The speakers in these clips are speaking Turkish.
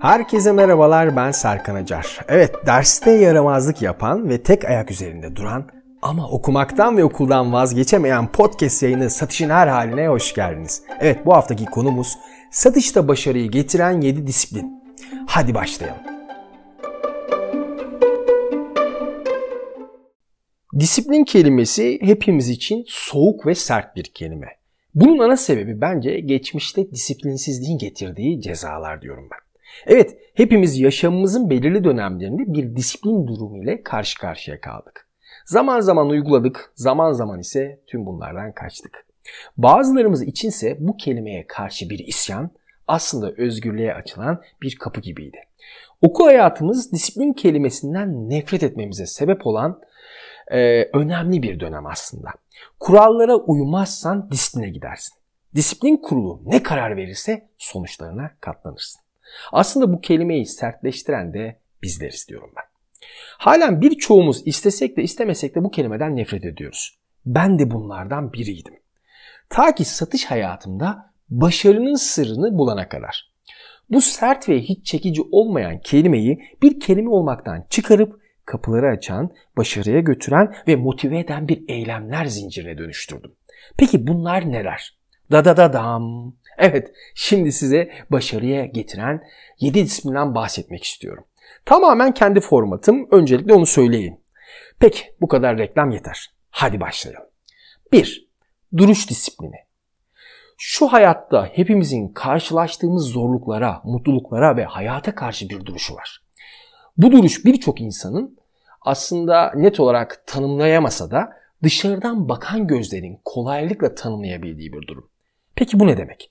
Herkese merhabalar ben Serkan Acar. Evet derste yaramazlık yapan ve tek ayak üzerinde duran ama okumaktan ve okuldan vazgeçemeyen podcast yayını Satışın Her Haline hoş geldiniz. Evet bu haftaki konumuz satışta başarıyı getiren 7 disiplin. Hadi başlayalım. Disiplin kelimesi hepimiz için soğuk ve sert bir kelime. Bunun ana sebebi bence geçmişte disiplinsizliğin getirdiği cezalar diyorum ben. Evet, hepimiz yaşamımızın belirli dönemlerinde bir disiplin durumu ile karşı karşıya kaldık. Zaman zaman uyguladık, zaman zaman ise tüm bunlardan kaçtık. Bazılarımız içinse bu kelimeye karşı bir isyan aslında özgürlüğe açılan bir kapı gibiydi. Okul hayatımız disiplin kelimesinden nefret etmemize sebep olan e, önemli bir dönem aslında. Kurallara uymazsan disipline gidersin. Disiplin kurulu ne karar verirse sonuçlarına katlanırsın. Aslında bu kelimeyi sertleştiren de bizleriz diyorum ben. Halen birçoğumuz istesek de istemesek de bu kelimeden nefret ediyoruz. Ben de bunlardan biriydim. Ta ki satış hayatımda başarının sırrını bulana kadar. Bu sert ve hiç çekici olmayan kelimeyi bir kelime olmaktan çıkarıp kapıları açan, başarıya götüren ve motive eden bir eylemler zincirine dönüştürdüm. Peki bunlar neler? Da da da dam. Evet, şimdi size başarıya getiren 7 disiplinden bahsetmek istiyorum. Tamamen kendi formatım. Öncelikle onu söyleyeyim. Peki, bu kadar reklam yeter. Hadi başlayalım. 1. Duruş disiplini. Şu hayatta hepimizin karşılaştığımız zorluklara, mutluluklara ve hayata karşı bir duruşu var. Bu duruş birçok insanın aslında net olarak tanımlayamasa da dışarıdan bakan gözlerin kolaylıkla tanımlayabildiği bir durum. Peki bu ne demek?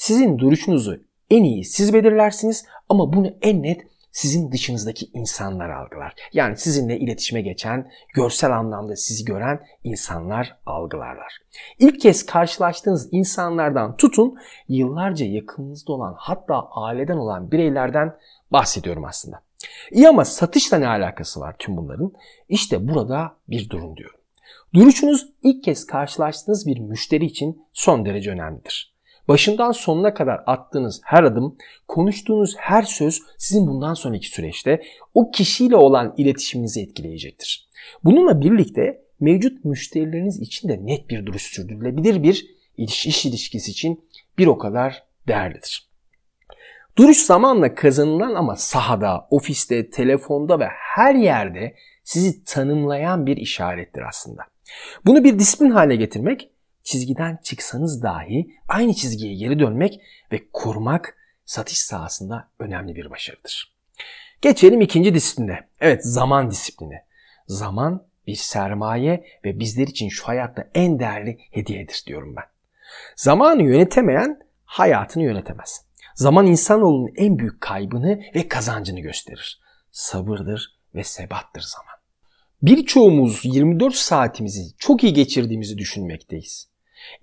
Sizin duruşunuzu en iyi siz belirlersiniz ama bunu en net sizin dışınızdaki insanlar algılar. Yani sizinle iletişime geçen, görsel anlamda sizi gören insanlar algılarlar. İlk kez karşılaştığınız insanlardan tutun, yıllarca yakınınızda olan hatta aileden olan bireylerden bahsediyorum aslında. İyi ama satışla ne alakası var tüm bunların? İşte burada bir durum diyorum. Duruşunuz ilk kez karşılaştığınız bir müşteri için son derece önemlidir. Başından sonuna kadar attığınız her adım, konuştuğunuz her söz sizin bundan sonraki süreçte o kişiyle olan iletişiminizi etkileyecektir. Bununla birlikte mevcut müşterileriniz için de net bir duruş sürdürülebilir bir iş, iş ilişkisi için bir o kadar değerlidir. Duruş zamanla kazanılan ama sahada, ofiste, telefonda ve her yerde sizi tanımlayan bir işarettir aslında. Bunu bir disiplin haline getirmek, çizgiden çıksanız dahi aynı çizgiye geri dönmek ve kurmak satış sahasında önemli bir başarıdır. Geçelim ikinci disipline. Evet zaman disiplini. Zaman bir sermaye ve bizler için şu hayatta en değerli hediyedir diyorum ben. Zamanı yönetemeyen hayatını yönetemez. Zaman insanoğlunun en büyük kaybını ve kazancını gösterir. Sabırdır ve sebattır zaman. Birçoğumuz 24 saatimizi çok iyi geçirdiğimizi düşünmekteyiz.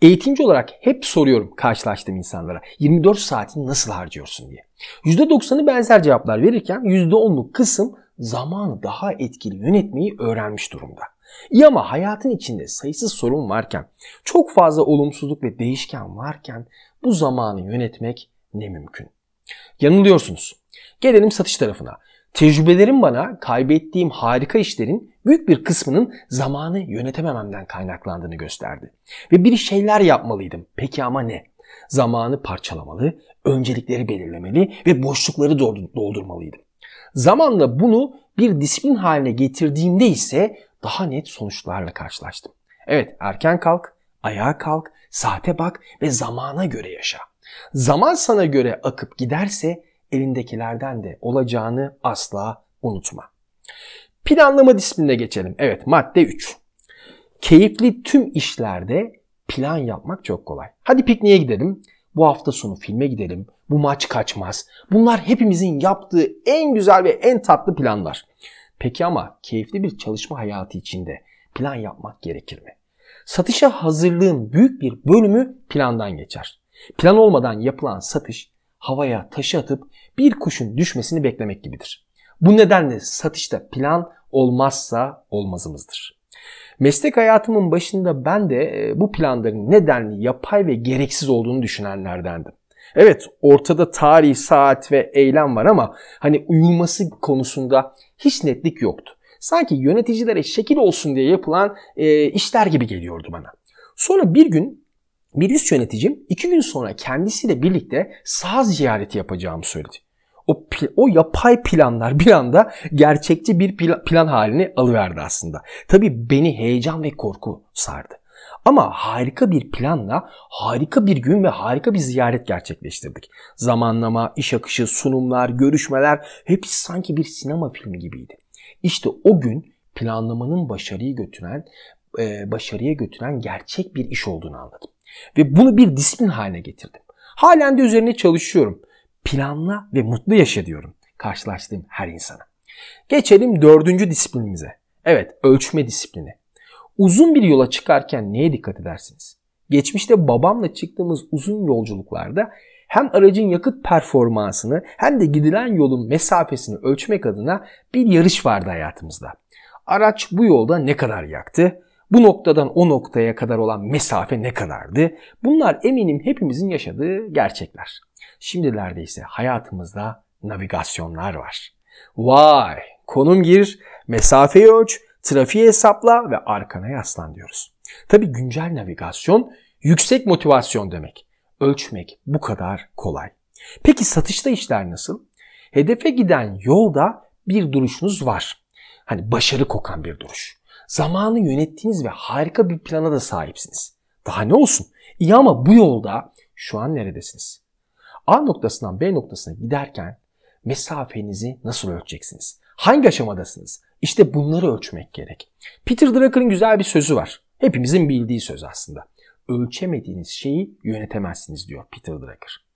Eğitimci olarak hep soruyorum karşılaştığım insanlara 24 saatini nasıl harcıyorsun diye. %90'ı benzer cevaplar verirken %10'luk kısım zamanı daha etkili yönetmeyi öğrenmiş durumda. İyi ama hayatın içinde sayısız sorun varken, çok fazla olumsuzluk ve değişken varken bu zamanı yönetmek ne mümkün. Yanılıyorsunuz. Gelelim satış tarafına. Tecrübelerim bana kaybettiğim harika işlerin büyük bir kısmının zamanı yönetemememden kaynaklandığını gösterdi. Ve bir şeyler yapmalıydım. Peki ama ne? Zamanı parçalamalı, öncelikleri belirlemeli ve boşlukları doldurmalıydım. Zamanla bunu bir disiplin haline getirdiğimde ise daha net sonuçlarla karşılaştım. Evet erken kalk, ayağa kalk, saate bak ve zamana göre yaşa. Zaman sana göre akıp giderse elindekilerden de olacağını asla unutma. Planlama disiplinine geçelim. Evet madde 3. Keyifli tüm işlerde plan yapmak çok kolay. Hadi pikniğe gidelim. Bu hafta sonu filme gidelim. Bu maç kaçmaz. Bunlar hepimizin yaptığı en güzel ve en tatlı planlar. Peki ama keyifli bir çalışma hayatı içinde plan yapmak gerekir mi? Satışa hazırlığın büyük bir bölümü plandan geçer. Plan olmadan yapılan satış havaya taşı atıp bir kuşun düşmesini beklemek gibidir. Bu nedenle satışta plan olmazsa olmazımızdır. Meslek hayatımın başında ben de e, bu planların nedenli yapay ve gereksiz olduğunu düşünenlerdendim. Evet ortada tarih, saat ve eylem var ama hani uyulması konusunda hiç netlik yoktu. Sanki yöneticilere şekil olsun diye yapılan e, işler gibi geliyordu bana. Sonra bir gün bir üst yöneticim iki gün sonra kendisiyle birlikte saha ziyareti yapacağımı söyledi. O, o yapay planlar bir anda gerçekçi bir plan, halini alıverdi aslında. Tabii beni heyecan ve korku sardı. Ama harika bir planla harika bir gün ve harika bir ziyaret gerçekleştirdik. Zamanlama, iş akışı, sunumlar, görüşmeler hepsi sanki bir sinema filmi gibiydi. İşte o gün planlamanın başarıyı götüren, başarıya götüren gerçek bir iş olduğunu anladım. Ve bunu bir disiplin haline getirdim. Halen de üzerine çalışıyorum. Planla ve mutlu yaşa diyorum karşılaştığım her insana. Geçelim dördüncü disiplinimize. Evet ölçme disiplini. Uzun bir yola çıkarken neye dikkat edersiniz? Geçmişte babamla çıktığımız uzun yolculuklarda hem aracın yakıt performansını hem de gidilen yolun mesafesini ölçmek adına bir yarış vardı hayatımızda. Araç bu yolda ne kadar yaktı? Bu noktadan o noktaya kadar olan mesafe ne kadardı? Bunlar eminim hepimizin yaşadığı gerçekler. Şimdilerde ise hayatımızda navigasyonlar var. Vay! Konum gir, mesafeyi ölç, trafiği hesapla ve arkana yaslan diyoruz. Tabi güncel navigasyon yüksek motivasyon demek. Ölçmek bu kadar kolay. Peki satışta işler nasıl? Hedefe giden yolda bir duruşunuz var. Hani başarı kokan bir duruş. Zamanı yönettiğiniz ve harika bir plana da sahipsiniz. Daha ne olsun? İyi ama bu yolda şu an neredesiniz? A noktasından B noktasına giderken mesafenizi nasıl ölçeceksiniz? Hangi aşamadasınız? İşte bunları ölçmek gerek. Peter Drucker'ın güzel bir sözü var. Hepimizin bildiği söz aslında. Ölçemediğiniz şeyi yönetemezsiniz diyor Peter Drucker.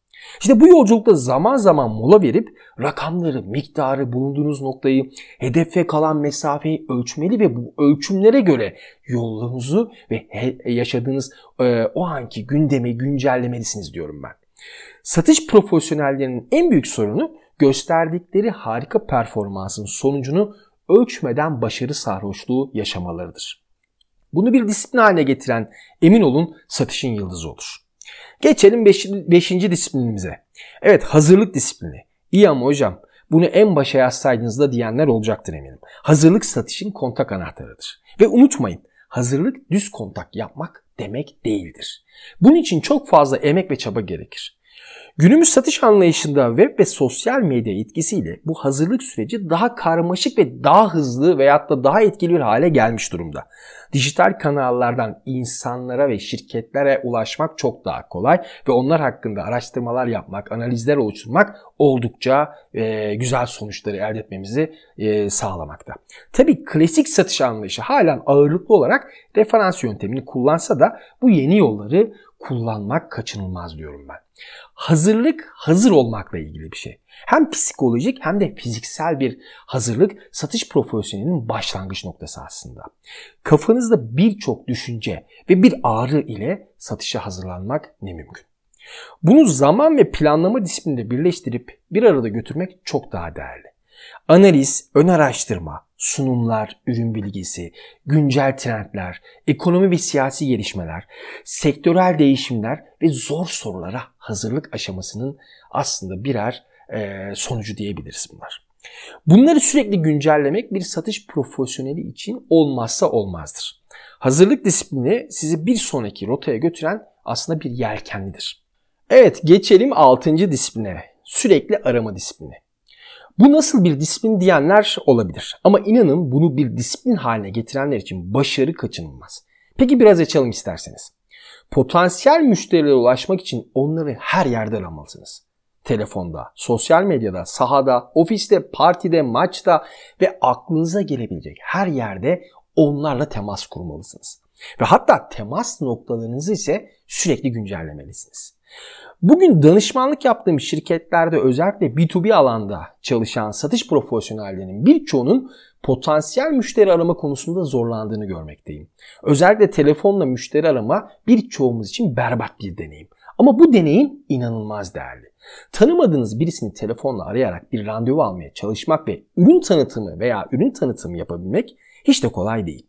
İşte bu yolculukta zaman zaman mola verip rakamları, miktarı, bulunduğunuz noktayı, hedefe kalan mesafeyi ölçmeli ve bu ölçümlere göre yolunuzu ve yaşadığınız e, o anki gündemi güncellemelisiniz diyorum ben. Satış profesyonellerinin en büyük sorunu gösterdikleri harika performansın sonucunu ölçmeden başarı sarhoşluğu yaşamalarıdır. Bunu bir disiplin haline getiren emin olun satışın yıldızı olur. Geçelim 5. Beş, disiplinimize. Evet hazırlık disiplini. İyi ama hocam bunu en başa yazsaydınız da diyenler olacaktır eminim. Hazırlık satışın kontak anahtarıdır. Ve unutmayın hazırlık düz kontak yapmak demek değildir. Bunun için çok fazla emek ve çaba gerekir. Günümüz satış anlayışında web ve sosyal medya etkisiyle bu hazırlık süreci daha karmaşık ve daha hızlı veyahut da daha etkili bir hale gelmiş durumda. Dijital kanallardan insanlara ve şirketlere ulaşmak çok daha kolay ve onlar hakkında araştırmalar yapmak, analizler oluşturmak oldukça e, güzel sonuçları elde etmemizi e, sağlamakta. Tabii klasik satış anlayışı halen ağırlıklı olarak referans yöntemini kullansa da bu yeni yolları kullanmak kaçınılmaz diyorum ben. Hazırlık hazır olmakla ilgili bir şey. Hem psikolojik hem de fiziksel bir hazırlık satış profesyonelinin başlangıç noktası aslında. Kafanızda birçok düşünce ve bir ağrı ile satışa hazırlanmak ne mümkün. Bunu zaman ve planlama disiplininde birleştirip bir arada götürmek çok daha değerli. Analiz, ön araştırma, sunumlar, ürün bilgisi, güncel trendler, ekonomi ve siyasi gelişmeler, sektörel değişimler ve zor sorulara hazırlık aşamasının aslında birer e, sonucu diyebiliriz bunlar. Bunları sürekli güncellemek bir satış profesyoneli için olmazsa olmazdır. Hazırlık disiplini sizi bir sonraki rotaya götüren aslında bir yelkenlidir. Evet geçelim 6. disipline. Sürekli arama disiplini. Bu nasıl bir disiplin diyenler olabilir. Ama inanın bunu bir disiplin haline getirenler için başarı kaçınılmaz. Peki biraz açalım isterseniz. Potansiyel müşterilere ulaşmak için onları her yerde aramalısınız. Telefonda, sosyal medyada, sahada, ofiste, partide, maçta ve aklınıza gelebilecek her yerde onlarla temas kurmalısınız. Ve hatta temas noktalarınızı ise sürekli güncellemelisiniz. Bugün danışmanlık yaptığım şirketlerde özellikle B2B alanda çalışan satış profesyonellerinin birçoğunun potansiyel müşteri arama konusunda zorlandığını görmekteyim. Özellikle telefonla müşteri arama birçoğumuz için berbat bir deneyim. Ama bu deneyim inanılmaz değerli. Tanımadığınız birisini telefonla arayarak bir randevu almaya çalışmak ve ürün tanıtımı veya ürün tanıtımı yapabilmek hiç de kolay değil.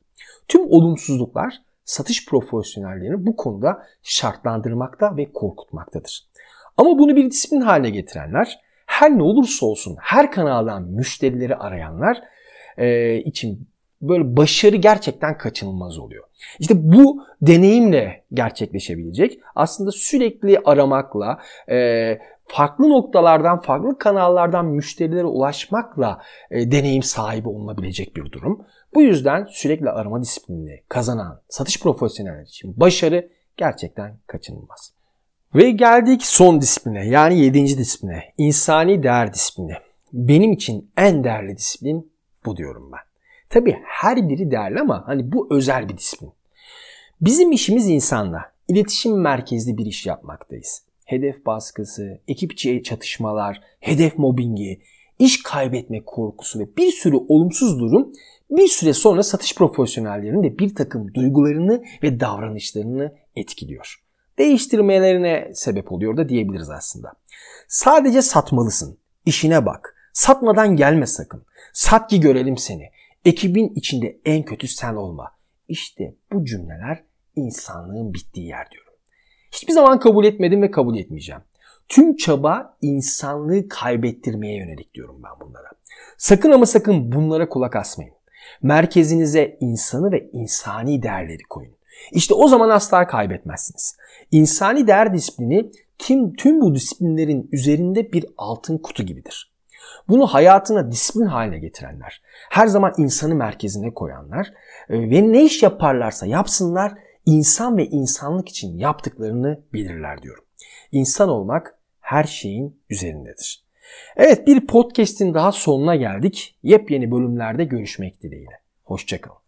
Tüm olumsuzluklar satış profesyonellerini bu konuda şartlandırmakta ve korkutmaktadır. Ama bunu bir disiplin haline getirenler, her ne olursa olsun her kanaldan müşterileri arayanlar e, için böyle başarı gerçekten kaçınılmaz oluyor. İşte bu deneyimle gerçekleşebilecek. Aslında sürekli aramakla, e, farklı noktalardan, farklı kanallardan müşterilere ulaşmakla e, deneyim sahibi olunabilecek bir durum. Bu yüzden sürekli arama disiplinini kazanan satış profesyonelleri için başarı gerçekten kaçınılmaz. Ve geldik son disipline yani yedinci disipline. insani değer disiplini. Benim için en değerli disiplin bu diyorum ben. Tabi her biri değerli ama hani bu özel bir disiplin. Bizim işimiz insanla. iletişim merkezli bir iş yapmaktayız. Hedef baskısı, ekip içi çatışmalar, hedef mobbingi, iş kaybetme korkusu ve bir sürü olumsuz durum bir süre sonra satış profesyonellerinin de bir takım duygularını ve davranışlarını etkiliyor. Değiştirmelerine sebep oluyor da diyebiliriz aslında. Sadece satmalısın. İşine bak. Satmadan gelme sakın. Sat ki görelim seni. Ekibin içinde en kötü sen olma. İşte bu cümleler insanlığın bittiği yer diyorum. Hiçbir zaman kabul etmedim ve kabul etmeyeceğim. Tüm çaba insanlığı kaybettirmeye yönelik diyorum ben bunlara. Sakın ama sakın bunlara kulak asmayın. Merkezinize insanı ve insani değerleri koyun. İşte o zaman asla kaybetmezsiniz. İnsani değer disiplini kim tüm bu disiplinlerin üzerinde bir altın kutu gibidir. Bunu hayatına disiplin haline getirenler, her zaman insanı merkezine koyanlar e, ve ne iş yaparlarsa yapsınlar insan ve insanlık için yaptıklarını bilirler diyorum. İnsan olmak her şeyin üzerindedir. Evet bir podcast'in daha sonuna geldik. Yepyeni bölümlerde görüşmek dileğiyle. Hoşçakalın.